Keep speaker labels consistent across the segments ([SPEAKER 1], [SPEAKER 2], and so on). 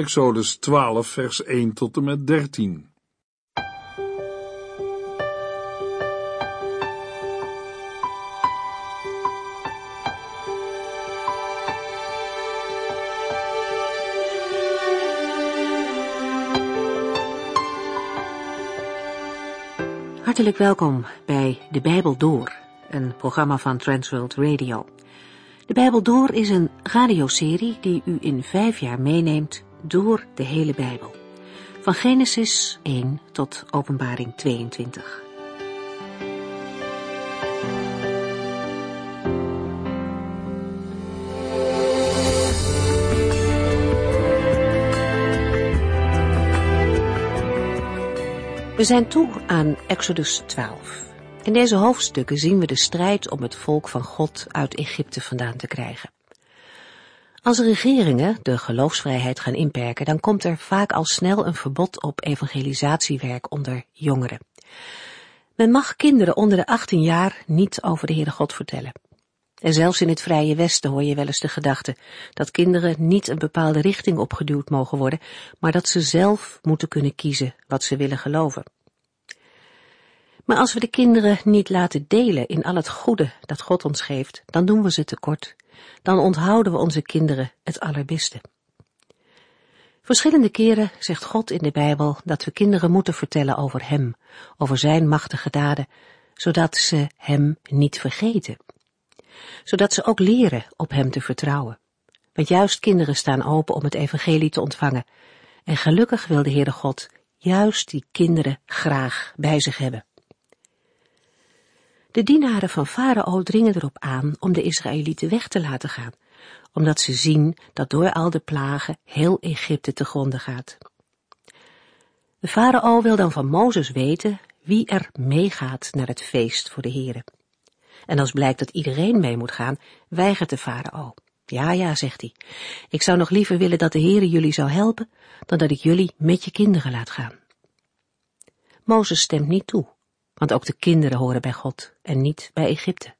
[SPEAKER 1] Exodus 12, vers 1 tot en met 13.
[SPEAKER 2] Hartelijk welkom bij De Bijbel Door, een programma van Transworld Radio. De Bijbel Door is een radioserie die u in vijf jaar meeneemt door de hele Bijbel. Van Genesis 1 tot Openbaring 22. We zijn toe aan Exodus 12. In deze hoofdstukken zien we de strijd om het volk van God uit Egypte vandaan te krijgen. Als regeringen de geloofsvrijheid gaan inperken, dan komt er vaak al snel een verbod op evangelisatiewerk onder jongeren. Men mag kinderen onder de 18 jaar niet over de Heere God vertellen. En zelfs in het Vrije Westen hoor je wel eens de gedachte dat kinderen niet een bepaalde richting opgeduwd mogen worden, maar dat ze zelf moeten kunnen kiezen wat ze willen geloven. Maar als we de kinderen niet laten delen in al het goede dat God ons geeft, dan doen we ze tekort. Dan onthouden we onze kinderen het allerbeste. Verschillende keren zegt God in de Bijbel dat we kinderen moeten vertellen over Hem, over Zijn machtige daden, zodat ze Hem niet vergeten. Zodat ze ook leren op Hem te vertrouwen. Want juist kinderen staan open om het evangelie te ontvangen. En gelukkig wil de Heere God juist die kinderen graag bij zich hebben. De dienaren van Farao dringen erop aan om de Israëlieten weg te laten gaan, omdat ze zien dat door al de plagen heel Egypte te gronden gaat. De farao wil dan van Mozes weten wie er meegaat naar het feest voor de heren. En als blijkt dat iedereen mee moet gaan, weigert de farao. Ja, ja, zegt hij. Ik zou nog liever willen dat de Heere jullie zou helpen, dan dat ik jullie met je kinderen laat gaan. Mozes stemt niet toe want ook de kinderen horen bij God en niet bij Egypte.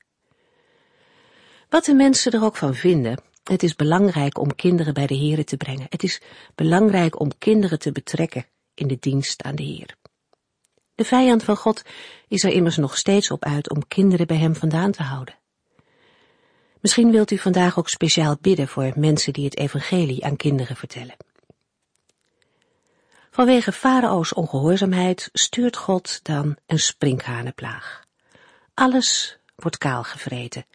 [SPEAKER 2] Wat de mensen er ook van vinden, het is belangrijk om kinderen bij de Heer te brengen. Het is belangrijk om kinderen te betrekken in de dienst aan de Heer. De vijand van God is er immers nog steeds op uit om kinderen bij hem vandaan te houden. Misschien wilt u vandaag ook speciaal bidden voor mensen die het evangelie aan kinderen vertellen. Vanwege Farao's ongehoorzaamheid stuurt God dan een sprinkhanenplaag. Alles wordt kaal gevreten,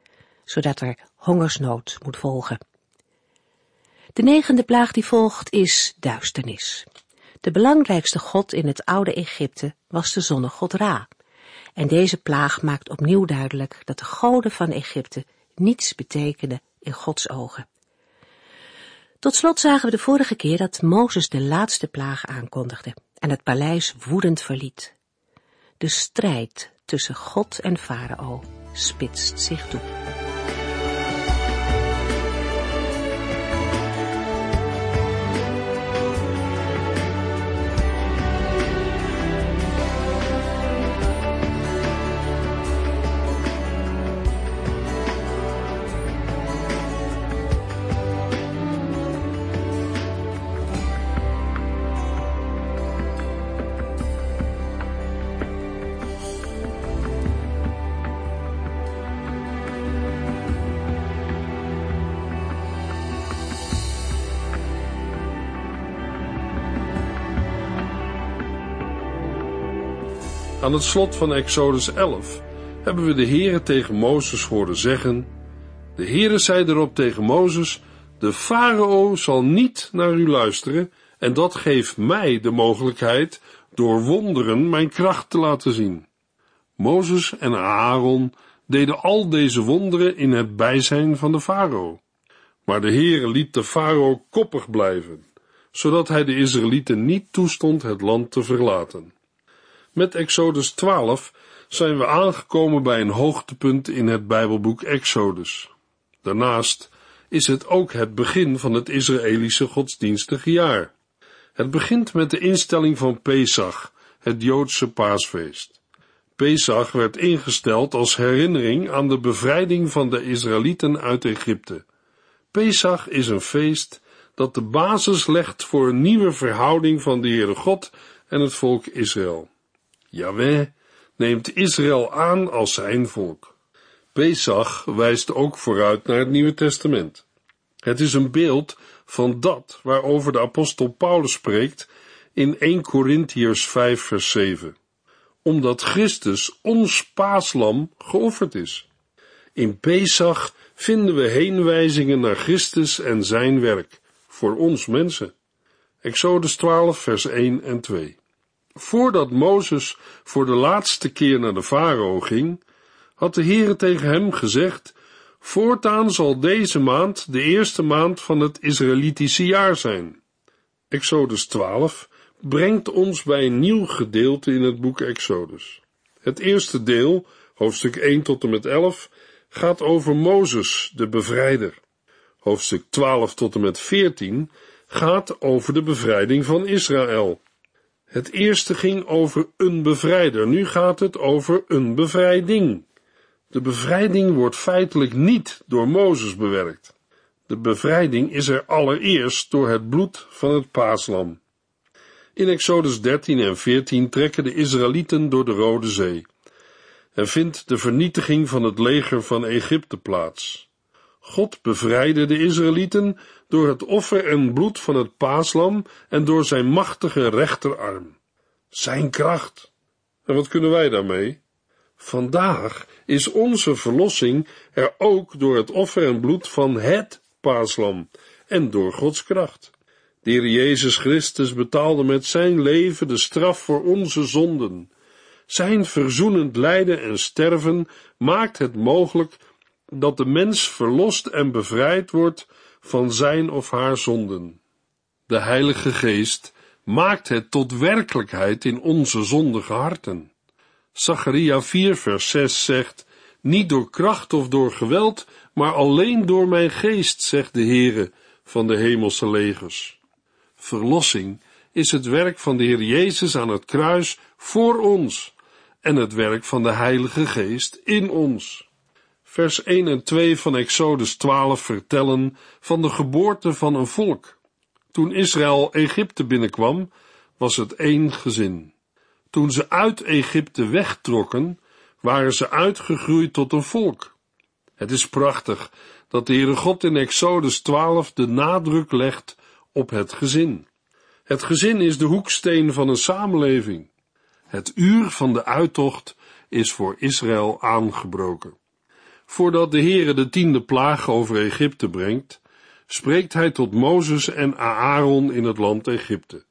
[SPEAKER 2] zodat er hongersnood moet volgen. De negende plaag die volgt is duisternis. De belangrijkste god in het oude Egypte was de zonnegod Ra. En deze plaag maakt opnieuw duidelijk dat de goden van Egypte niets betekenen in Gods ogen. Tot slot zagen we de vorige keer dat Mozes de laatste plaag aankondigde en het paleis woedend verliet. De strijd tussen God en Farao spitst zich toe.
[SPEAKER 1] Aan het slot van Exodus 11 hebben we de Heere tegen Mozes horen zeggen: De Heere zei erop tegen Mozes: De farao zal niet naar u luisteren, en dat geeft mij de mogelijkheid door wonderen mijn kracht te laten zien. Mozes en Aaron deden al deze wonderen in het bijzijn van de farao. Maar de Heere liet de farao koppig blijven, zodat hij de Israëlieten niet toestond het land te verlaten. Met Exodus 12 zijn we aangekomen bij een hoogtepunt in het Bijbelboek Exodus. Daarnaast is het ook het begin van het Israëlische godsdienstige jaar. Het begint met de instelling van Pesach, het Joodse paasfeest. Pesach werd ingesteld als herinnering aan de bevrijding van de Israëlieten uit Egypte. Pesach is een feest dat de basis legt voor een nieuwe verhouding van de Heere God en het volk Israël. Yahweh neemt Israël aan als zijn volk. Pesach wijst ook vooruit naar het Nieuwe Testament. Het is een beeld van dat waarover de apostel Paulus spreekt in 1 Corinthiërs 5 vers 7. Omdat Christus ons paaslam geofferd is. In Pesach vinden we heenwijzingen naar Christus en zijn werk voor ons mensen. Exodus 12 vers 1 en 2. Voordat Mozes voor de laatste keer naar de farao ging, had de Heere tegen hem gezegd, voortaan zal deze maand de eerste maand van het Israëlitische jaar zijn. Exodus 12 brengt ons bij een nieuw gedeelte in het boek Exodus. Het eerste deel, hoofdstuk 1 tot en met 11, gaat over Mozes, de bevrijder. Hoofdstuk 12 tot en met 14 gaat over de bevrijding van Israël. Het eerste ging over een bevrijder, nu gaat het over een bevrijding. De bevrijding wordt feitelijk niet door Mozes bewerkt. De bevrijding is er allereerst door het bloed van het paaslam. In Exodus 13 en 14 trekken de Israëlieten door de Rode Zee en vindt de vernietiging van het leger van Egypte plaats. God bevrijdde de Israëlieten door het offer en bloed van het paaslam en door zijn machtige rechterarm. Zijn kracht. En wat kunnen wij daarmee? Vandaag is onze verlossing er ook door het offer en bloed van het paaslam en door Gods kracht. De Jezus Christus betaalde met zijn leven de straf voor onze zonden. Zijn verzoenend lijden en sterven maakt het mogelijk dat de mens verlost en bevrijd wordt van zijn of haar zonden. De Heilige Geest maakt het tot werkelijkheid in onze zondige harten. Zacharia 4 vers 6 zegt, niet door kracht of door geweld, maar alleen door mijn geest, zegt de Heere van de hemelse legers. Verlossing is het werk van de Heer Jezus aan het kruis voor ons en het werk van de Heilige Geest in ons. Vers 1 en 2 van Exodus 12 vertellen van de geboorte van een volk. Toen Israël Egypte binnenkwam, was het één gezin. Toen ze uit Egypte wegtrokken, waren ze uitgegroeid tot een volk. Het is prachtig dat de Heere God in Exodus 12 de nadruk legt op het gezin. Het gezin is de hoeksteen van een samenleving. Het uur van de uittocht is voor Israël aangebroken. Voordat de Heere de tiende plaag over Egypte brengt, spreekt hij tot Mozes en Aaron in het land Egypte.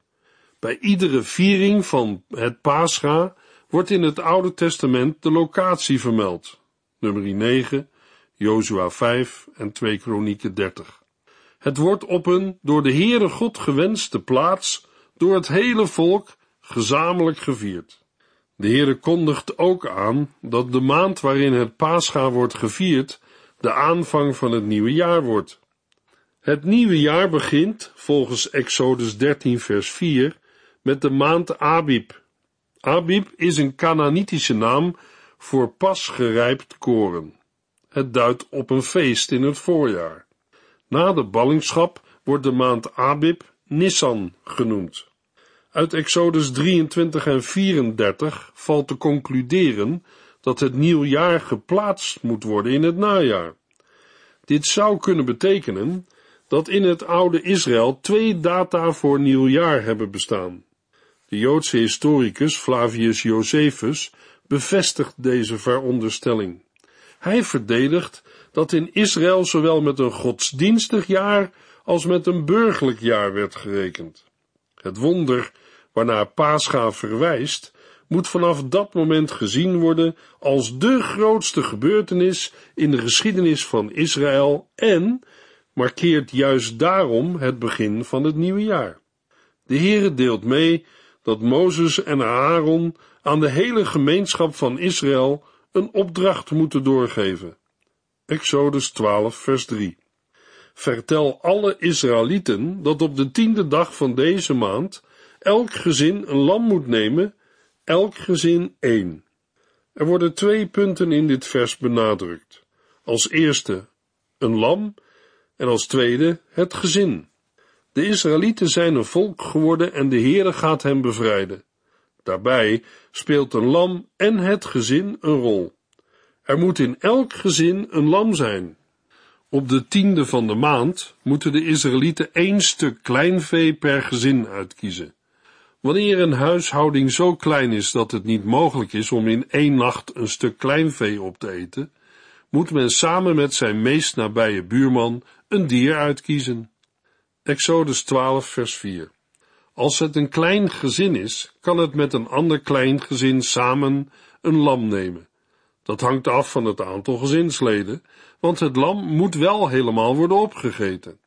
[SPEAKER 1] Bij iedere viering van het Pascha wordt in het Oude Testament de locatie vermeld. Nummer 9, Jozua 5 en 2 Kronieken 30. Het wordt op een door de Heere God gewenste plaats door het hele volk gezamenlijk gevierd. De Heere kondigt ook aan dat de maand waarin het Pascha wordt gevierd de aanvang van het nieuwe jaar wordt. Het nieuwe jaar begint, volgens Exodus 13 vers 4, met de maand Abib. Abib is een Canaanitische naam voor pas gerijpt koren. Het duidt op een feest in het voorjaar. Na de ballingschap wordt de maand Abib Nissan genoemd. Uit Exodus 23 en 34 valt te concluderen dat het nieuwjaar geplaatst moet worden in het najaar. Dit zou kunnen betekenen dat in het oude Israël twee data voor nieuwjaar hebben bestaan. De Joodse historicus Flavius Josephus bevestigt deze veronderstelling. Hij verdedigt dat in Israël zowel met een godsdienstig jaar als met een burgerlijk jaar werd gerekend. Het wonder waarnaar Pascha verwijst, moet vanaf dat moment gezien worden als de grootste gebeurtenis in de geschiedenis van Israël en markeert juist daarom het begin van het nieuwe jaar. De Heere deelt mee dat Mozes en Aaron aan de hele gemeenschap van Israël een opdracht moeten doorgeven. Exodus 12, vers 3. Vertel alle Israëlieten dat op de tiende dag van deze maand elk gezin een lam moet nemen, elk gezin één. Er worden twee punten in dit vers benadrukt. Als eerste een lam en als tweede het gezin. De Israëlieten zijn een volk geworden en de Heere gaat hen bevrijden. Daarbij speelt een lam en het gezin een rol. Er moet in elk gezin een lam zijn. Op de tiende van de maand moeten de Israëlieten één stuk kleinvee per gezin uitkiezen. Wanneer een huishouding zo klein is dat het niet mogelijk is om in één nacht een stuk kleinvee op te eten, moet men samen met zijn meest nabije buurman een dier uitkiezen. Exodus 12, vers 4. Als het een klein gezin is, kan het met een ander klein gezin samen een lam nemen. Dat hangt af van het aantal gezinsleden, want het lam moet wel helemaal worden opgegeten.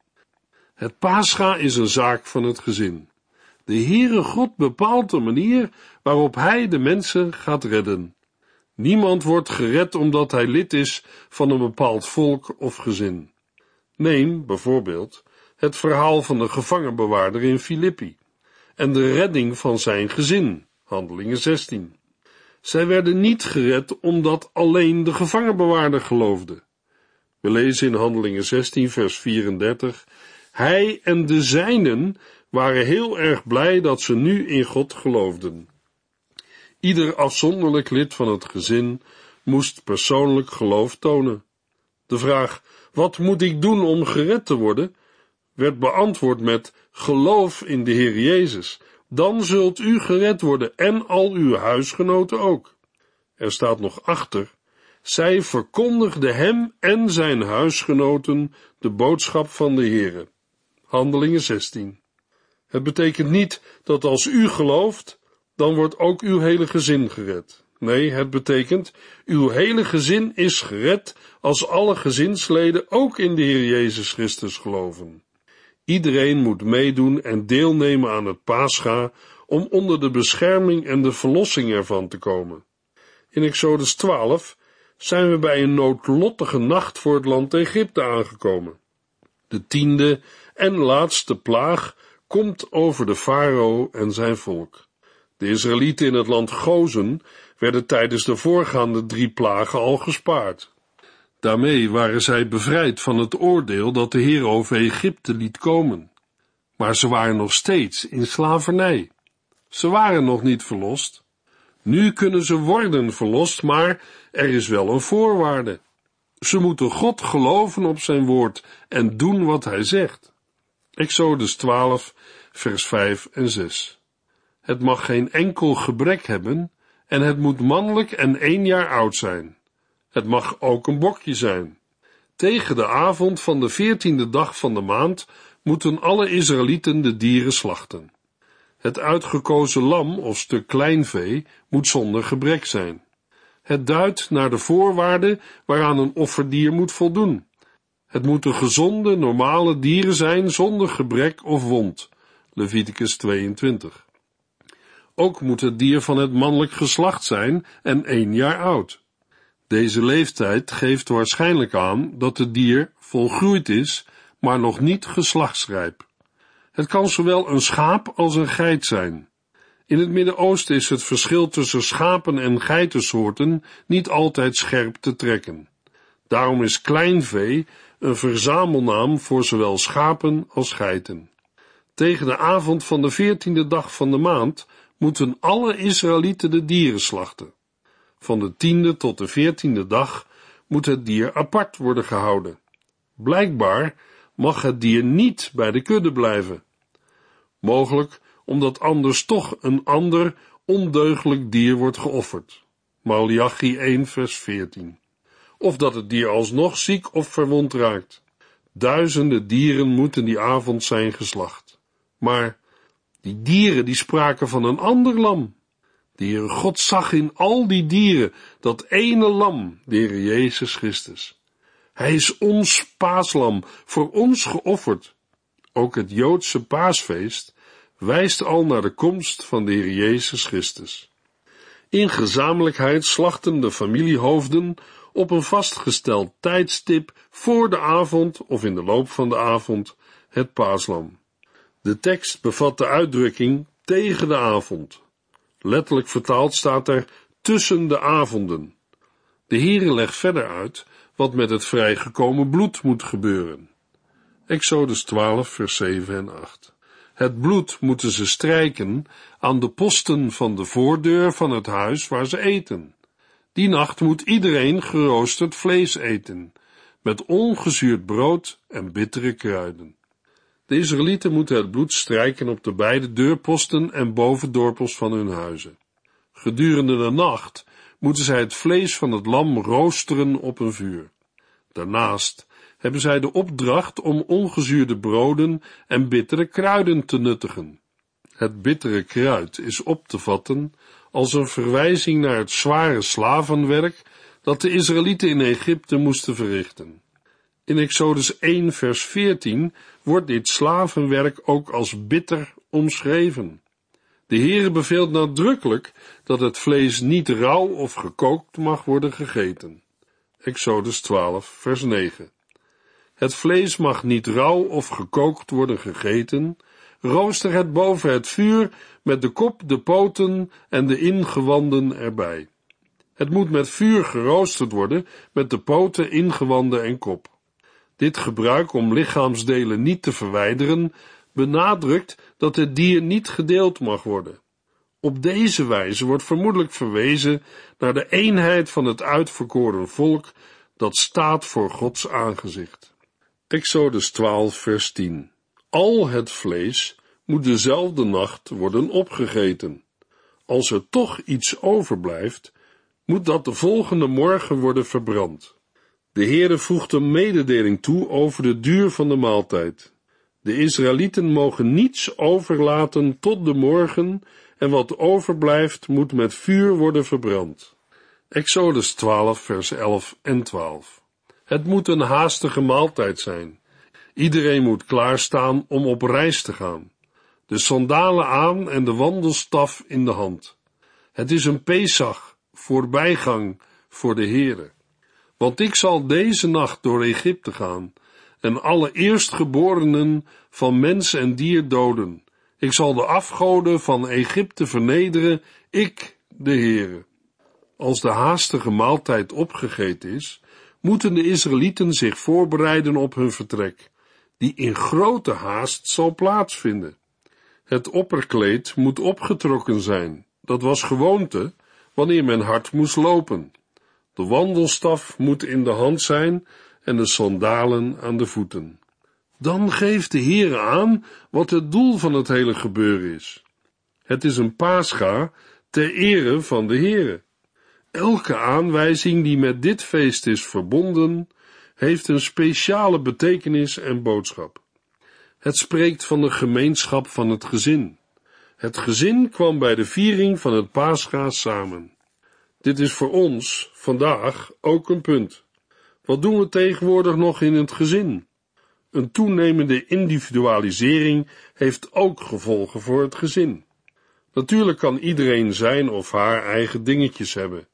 [SPEAKER 1] Het pascha is een zaak van het gezin. De Heere God bepaalt de manier waarop Hij de mensen gaat redden. Niemand wordt gered omdat hij lid is van een bepaald volk of gezin. Neem bijvoorbeeld het verhaal van de gevangenbewaarder in Filippi en de redding van zijn gezin, Handelingen 16. Zij werden niet gered omdat alleen de gevangenbewaarder geloofde. We lezen in Handelingen 16, vers 34: Hij en de zijnen waren heel erg blij dat ze nu in God geloofden. Ieder afzonderlijk lid van het gezin moest persoonlijk geloof tonen. De vraag: wat moet ik doen om gered te worden? werd beantwoord met geloof in de Heer Jezus. Dan zult u gered worden en al uw huisgenoten ook. Er staat nog achter, zij verkondigde hem en zijn huisgenoten de boodschap van de Heere. Handelingen 16. Het betekent niet dat als u gelooft, dan wordt ook uw hele gezin gered. Nee, het betekent, uw hele gezin is gered als alle gezinsleden ook in de Heer Jezus Christus geloven. Iedereen moet meedoen en deelnemen aan het Pascha om onder de bescherming en de verlossing ervan te komen. In Exodus 12 zijn we bij een noodlottige nacht voor het land Egypte aangekomen. De tiende en laatste plaag komt over de farao en zijn volk. De Israëlieten in het land Gozen werden tijdens de voorgaande drie plagen al gespaard. Daarmee waren zij bevrijd van het oordeel dat de Heer over Egypte liet komen. Maar ze waren nog steeds in slavernij. Ze waren nog niet verlost. Nu kunnen ze worden verlost, maar er is wel een voorwaarde. Ze moeten God geloven op zijn woord en doen wat hij zegt. Exodus 12, vers 5 en 6. Het mag geen enkel gebrek hebben en het moet mannelijk en één jaar oud zijn. Het mag ook een bokje zijn. Tegen de avond van de veertiende dag van de maand moeten alle Israëlieten de dieren slachten. Het uitgekozen lam of stuk kleinvee moet zonder gebrek zijn. Het duidt naar de voorwaarden waaraan een offerdier moet voldoen. Het moeten gezonde, normale dieren zijn zonder gebrek of wond. Leviticus 22. Ook moet het dier van het mannelijk geslacht zijn en één jaar oud. Deze leeftijd geeft waarschijnlijk aan dat het dier volgroeid is, maar nog niet geslachtsrijp. Het kan zowel een schaap als een geit zijn. In het Midden-Oosten is het verschil tussen schapen en geitensoorten niet altijd scherp te trekken. Daarom is kleinvee een verzamelnaam voor zowel schapen als geiten. Tegen de avond van de veertiende dag van de maand moeten alle Israëlieten de dieren slachten. Van de tiende tot de veertiende dag moet het dier apart worden gehouden. Blijkbaar mag het dier niet bij de kudde blijven. Mogelijk omdat anders toch een ander ondeugelijk dier wordt geofferd. Malachi 1 vers 14. Of dat het dier alsnog ziek of verwond raakt. Duizenden dieren moeten die avond zijn geslacht. Maar die dieren die spraken van een ander lam. De Heere God zag in al die dieren dat ene lam, de Heere Jezus Christus. Hij is ons paaslam, voor ons geofferd. Ook het Joodse paasfeest wijst al naar de komst van de Heer Jezus Christus. In gezamenlijkheid slachten de familiehoofden op een vastgesteld tijdstip voor de avond of in de loop van de avond het paaslam. De tekst bevat de uitdrukking tegen de avond. Letterlijk vertaald staat er tussen de avonden. De Heere legt verder uit wat met het vrijgekomen bloed moet gebeuren. Exodus 12, vers 7 en 8. Het bloed moeten ze strijken aan de posten van de voordeur van het huis waar ze eten. Die nacht moet iedereen geroosterd vlees eten, met ongezuurd brood en bittere kruiden. De Israëlieten moeten het bloed strijken op de beide deurposten en bovendorpels van hun huizen. Gedurende de nacht moeten zij het vlees van het lam roosteren op een vuur. Daarnaast hebben zij de opdracht om ongezuurde broden en bittere kruiden te nuttigen. Het bittere kruid is op te vatten als een verwijzing naar het zware slavenwerk dat de Israëlieten in Egypte moesten verrichten. In Exodus 1 vers 14 wordt dit slavenwerk ook als bitter omschreven. De Heere beveelt nadrukkelijk dat het vlees niet rauw of gekookt mag worden gegeten. Exodus 12 vers 9 Het vlees mag niet rauw of gekookt worden gegeten, rooster het boven het vuur met de kop, de poten en de ingewanden erbij. Het moet met vuur geroosterd worden met de poten, ingewanden en kop. Dit gebruik om lichaamsdelen niet te verwijderen benadrukt dat het dier niet gedeeld mag worden. Op deze wijze wordt vermoedelijk verwezen naar de eenheid van het uitverkoren volk dat staat voor Gods aangezicht. Exodus 12, vers 10. Al het vlees moet dezelfde nacht worden opgegeten. Als er toch iets overblijft, moet dat de volgende morgen worden verbrand. De Heere voegt een mededeling toe over de duur van de maaltijd. De Israëlieten mogen niets overlaten tot de morgen en wat overblijft moet met vuur worden verbrand. Exodus 12 vers 11 en 12 Het moet een haastige maaltijd zijn. Iedereen moet klaarstaan om op reis te gaan. De sandalen aan en de wandelstaf in de hand. Het is een Pesach, voorbijgang voor de Heere. Want ik zal deze nacht door Egypte gaan en alle eerstgeborenen van mens en dier doden. Ik zal de afgoden van Egypte vernederen, ik, de Heere. Als de haastige maaltijd opgegeten is, moeten de Israëlieten zich voorbereiden op hun vertrek, die in grote haast zal plaatsvinden. Het opperkleed moet opgetrokken zijn. Dat was gewoonte wanneer men hard moest lopen. De wandelstaf moet in de hand zijn en de sandalen aan de voeten. Dan geeft de Heer aan wat het doel van het hele gebeuren is. Het is een paascha ter ere van de Heere. Elke aanwijzing die met dit feest is verbonden, heeft een speciale betekenis en boodschap. Het spreekt van de gemeenschap van het gezin. Het gezin kwam bij de viering van het paascha samen. Dit is voor ons vandaag ook een punt. Wat doen we tegenwoordig nog in het gezin? Een toenemende individualisering heeft ook gevolgen voor het gezin. Natuurlijk kan iedereen zijn of haar eigen dingetjes hebben.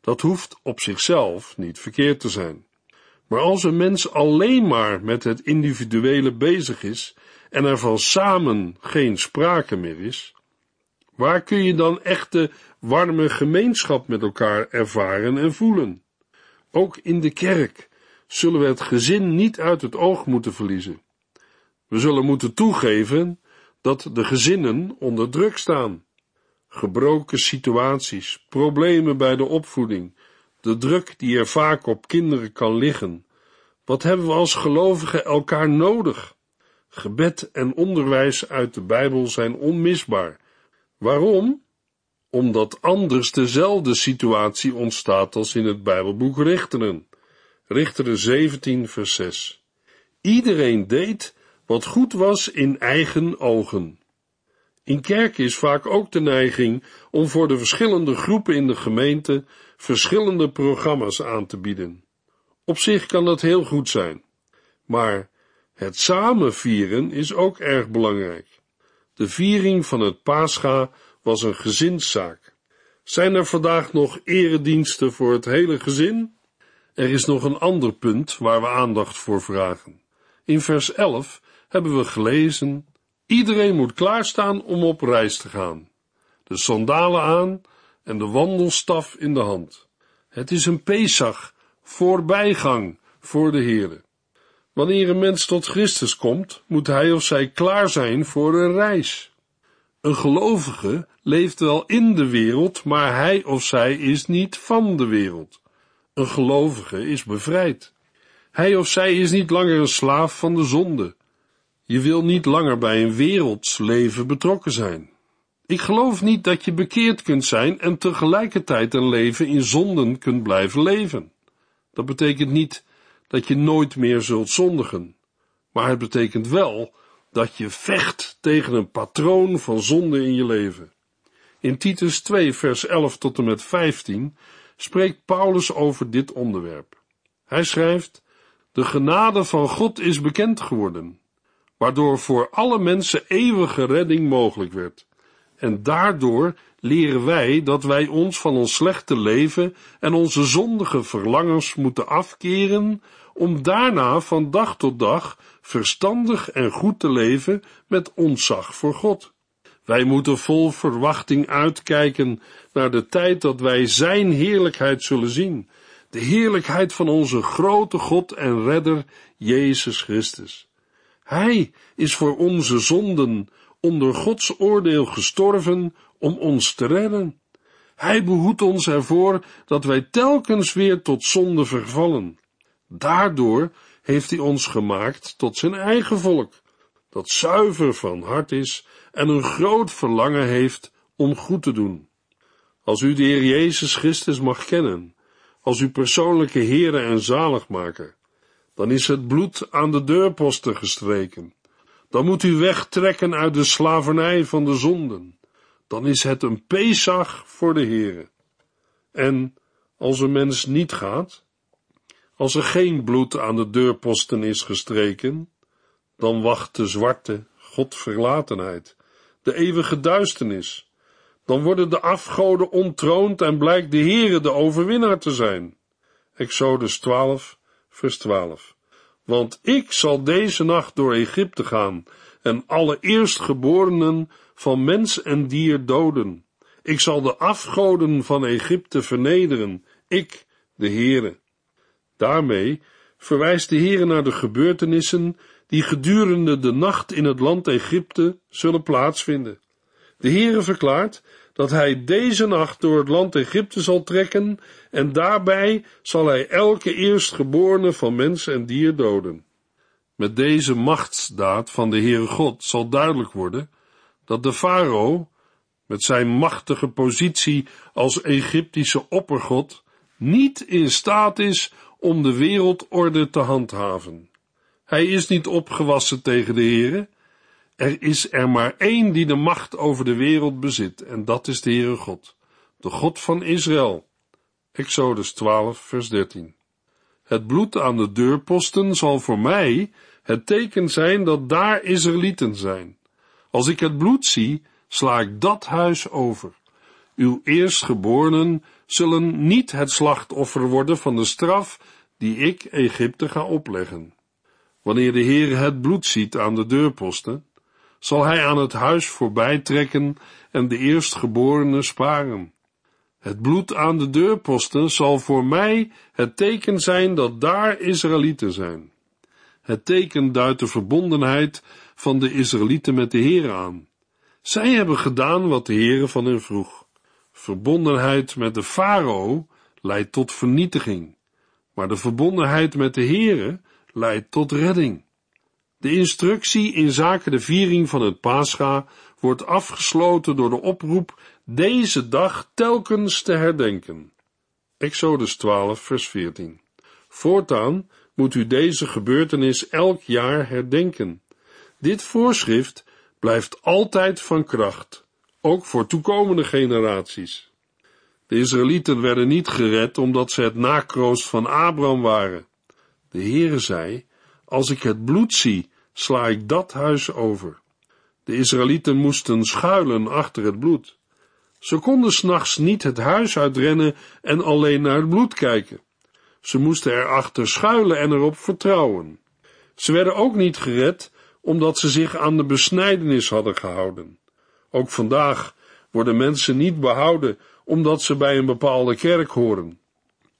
[SPEAKER 1] Dat hoeft op zichzelf niet verkeerd te zijn. Maar als een mens alleen maar met het individuele bezig is en er van samen geen sprake meer is, waar kun je dan echte warme gemeenschap met elkaar ervaren en voelen? Ook in de kerk zullen we het gezin niet uit het oog moeten verliezen. We zullen moeten toegeven dat de gezinnen onder druk staan. Gebroken situaties, problemen bij de opvoeding, de druk die er vaak op kinderen kan liggen. Wat hebben we als gelovigen elkaar nodig? Gebed en onderwijs uit de Bijbel zijn onmisbaar. Waarom? Omdat anders dezelfde situatie ontstaat als in het Bijbelboek Richteren. Richteren 17 vers 6. Iedereen deed wat goed was in eigen ogen. In kerk is vaak ook de neiging om voor de verschillende groepen in de gemeente verschillende programma's aan te bieden. Op zich kan dat heel goed zijn, maar het samen vieren is ook erg belangrijk. De viering van het Pascha was een gezinszaak. Zijn er vandaag nog erediensten voor het hele gezin? Er is nog een ander punt waar we aandacht voor vragen. In vers 11 hebben we gelezen: Iedereen moet klaarstaan om op reis te gaan. De sandalen aan en de wandelstaf in de hand. Het is een Pesach, voorbijgang voor de Here. Wanneer een mens tot Christus komt, moet hij of zij klaar zijn voor een reis. Een gelovige leeft wel in de wereld, maar hij of zij is niet van de wereld. Een gelovige is bevrijd. Hij of zij is niet langer een slaaf van de zonde. Je wil niet langer bij een werelds leven betrokken zijn. Ik geloof niet dat je bekeerd kunt zijn en tegelijkertijd een leven in zonden kunt blijven leven. Dat betekent niet dat je nooit meer zult zondigen, maar het betekent wel dat je vecht tegen een patroon van zonde in je leven. In Titus 2, vers 11 tot en met 15 spreekt Paulus over dit onderwerp. Hij schrijft: De genade van God is bekend geworden, waardoor voor alle mensen eeuwige redding mogelijk werd. En daardoor leren wij dat wij ons van ons slechte leven en onze zondige verlangens moeten afkeren, om daarna van dag tot dag verstandig en goed te leven met ontzag voor God. Wij moeten vol verwachting uitkijken naar de tijd dat wij Zijn heerlijkheid zullen zien, de heerlijkheid van onze grote God en Redder, Jezus Christus. Hij is voor onze zonden onder Gods oordeel gestorven om ons te redden. Hij behoedt ons ervoor dat wij telkens weer tot zonde vervallen. Daardoor heeft hij ons gemaakt tot zijn eigen volk, dat zuiver van hart is en een groot verlangen heeft om goed te doen. Als u de Heer Jezus Christus mag kennen, als uw persoonlijke Heere en Zaligmaker, dan is het bloed aan de deurposten gestreken. Dan moet u wegtrekken uit de slavernij van de zonden. Dan is het een Pesach voor de Heere. En als een mens niet gaat, als er geen bloed aan de deurposten is gestreken, dan wacht de zwarte Godverlatenheid, de eeuwige duisternis. Dan worden de afgoden ontroond en blijkt de Heere de overwinnaar te zijn. Exodus 12, vers 12. Want ik zal deze nacht door Egypte gaan en alle eerstgeborenen van mens en dier doden. Ik zal de afgoden van Egypte vernederen, ik, de Heere. Daarmee verwijst de Heere naar de gebeurtenissen die gedurende de nacht in het land Egypte zullen plaatsvinden. De Heere verklaart dat hij deze nacht door het land Egypte zal trekken en daarbij zal hij elke eerstgeborene van mens en dier doden. Met deze machtsdaad van de Heere God zal duidelijk worden dat de farao, met zijn machtige positie als Egyptische oppergod, niet in staat is om de wereldorde te handhaven. Hij is niet opgewassen tegen de Heere. Er is er maar één die de macht over de wereld bezit, en dat is de Heere God, de God van Israël. Exodus 12, vers 13. Het bloed aan de deurposten zal voor mij het teken zijn dat daar Israëlieten zijn. Als ik het bloed zie, sla ik dat huis over. Uw eerstgeborenen zullen niet het slachtoffer worden van de straf die ik Egypte ga opleggen. Wanneer de Heer het bloed ziet aan de deurposten, zal hij aan het huis voorbij trekken en de eerstgeborenen sparen. Het bloed aan de deurposten zal voor mij het teken zijn dat daar Israëlieten zijn. Het teken duidt de verbondenheid van de Israëlieten met de Heer aan. Zij hebben gedaan wat de Heere van hen vroeg. Verbondenheid met de farao leidt tot vernietiging, maar de verbondenheid met de Heere leidt tot redding. De instructie in zaken de viering van het Pascha wordt afgesloten door de oproep deze dag telkens te herdenken. Exodus 12, vers 14. Voortaan moet u deze gebeurtenis elk jaar herdenken. Dit voorschrift blijft altijd van kracht, ook voor toekomende generaties. De Israëlieten werden niet gered omdat ze het nakroost van Abraham waren. De Heere zei, als ik het bloed zie, sla ik dat huis over. De Israëlieten moesten schuilen achter het bloed. Ze konden s'nachts niet het huis uitrennen en alleen naar het bloed kijken. Ze moesten erachter schuilen en erop vertrouwen. Ze werden ook niet gered omdat ze zich aan de besnijdenis hadden gehouden. Ook vandaag worden mensen niet behouden omdat ze bij een bepaalde kerk horen.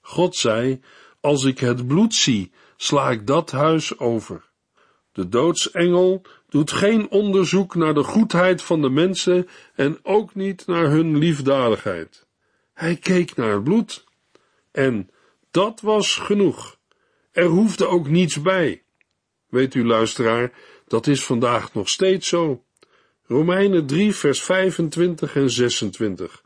[SPEAKER 1] God zei, als ik het bloed zie, sla ik dat huis over. De doodsengel doet geen onderzoek naar de goedheid van de mensen en ook niet naar hun liefdadigheid. Hij keek naar het bloed. En dat was genoeg. Er hoefde ook niets bij. Weet u, luisteraar, dat is vandaag nog steeds zo. Romeinen 3, vers 25 en 26.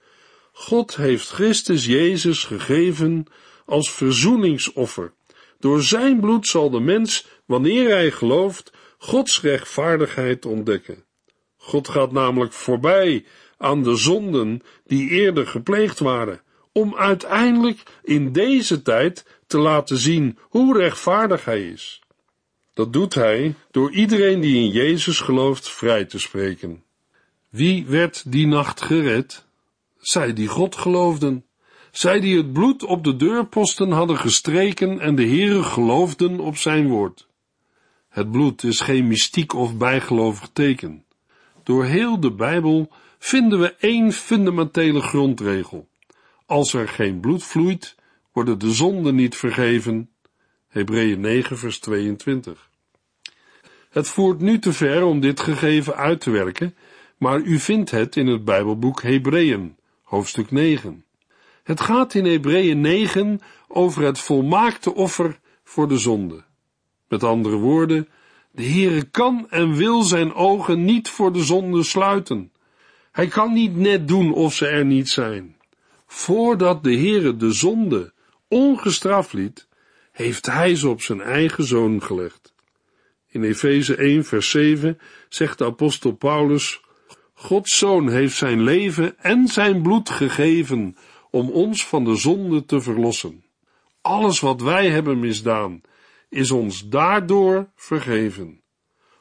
[SPEAKER 1] God heeft Christus Jezus gegeven als verzoeningsoffer. Door zijn bloed zal de mens, wanneer hij gelooft, Gods rechtvaardigheid ontdekken. God gaat namelijk voorbij aan de zonden die eerder gepleegd waren, om uiteindelijk in deze tijd te laten zien hoe rechtvaardig hij is. Dat doet hij door iedereen die in Jezus gelooft vrij te spreken. Wie werd die nacht gered? Zij die God geloofden. Zij die het bloed op de deurposten hadden gestreken en de Heere geloofden op zijn woord. Het bloed is geen mystiek of bijgelovig teken. Door heel de Bijbel vinden we één fundamentele grondregel. Als er geen bloed vloeit, worden de zonden niet vergeven. Hebreeën 9 vers 22. Het voert nu te ver om dit gegeven uit te werken, maar u vindt het in het Bijbelboek Hebreeën, hoofdstuk 9. Het gaat in Hebreeën 9 over het volmaakte offer voor de zonde. Met andere woorden, de Heere kan en wil zijn ogen niet voor de zonde sluiten. Hij kan niet net doen of ze er niet zijn. Voordat de Heere de zonde ongestraft liet, heeft hij ze op zijn eigen zoon gelegd. In Efeze 1 vers 7 zegt de apostel Paulus, Gods zoon heeft zijn leven en zijn bloed gegeven om ons van de zonde te verlossen. Alles wat wij hebben misdaan, is ons daardoor vergeven.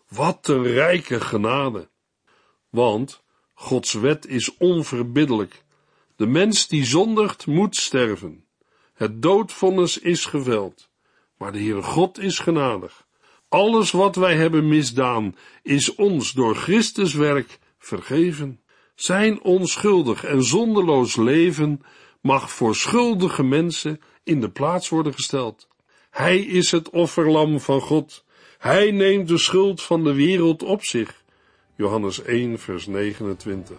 [SPEAKER 1] Wat een rijke genade! Want Gods wet is onverbiddelijk. De mens die zondigt moet sterven. Het doodvonnis is geveld. Maar de Heere God is genadig. Alles wat wij hebben misdaan is ons door Christus werk vergeven. Zijn onschuldig en zonderloos leven mag voor schuldige mensen in de plaats worden gesteld. Hij is het offerlam van God. Hij neemt de schuld van de wereld op zich. Johannes 1, vers 29.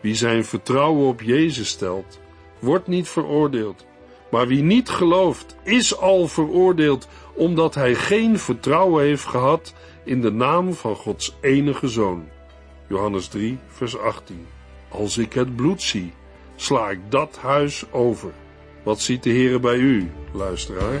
[SPEAKER 1] Wie zijn vertrouwen op Jezus stelt, wordt niet veroordeeld. Maar wie niet gelooft, is al veroordeeld, omdat hij geen vertrouwen heeft gehad in de naam van Gods enige Zoon. Johannes 3, vers 18. Als ik het bloed zie, sla ik dat huis over. Wat ziet de Heer bij u, luisteraar?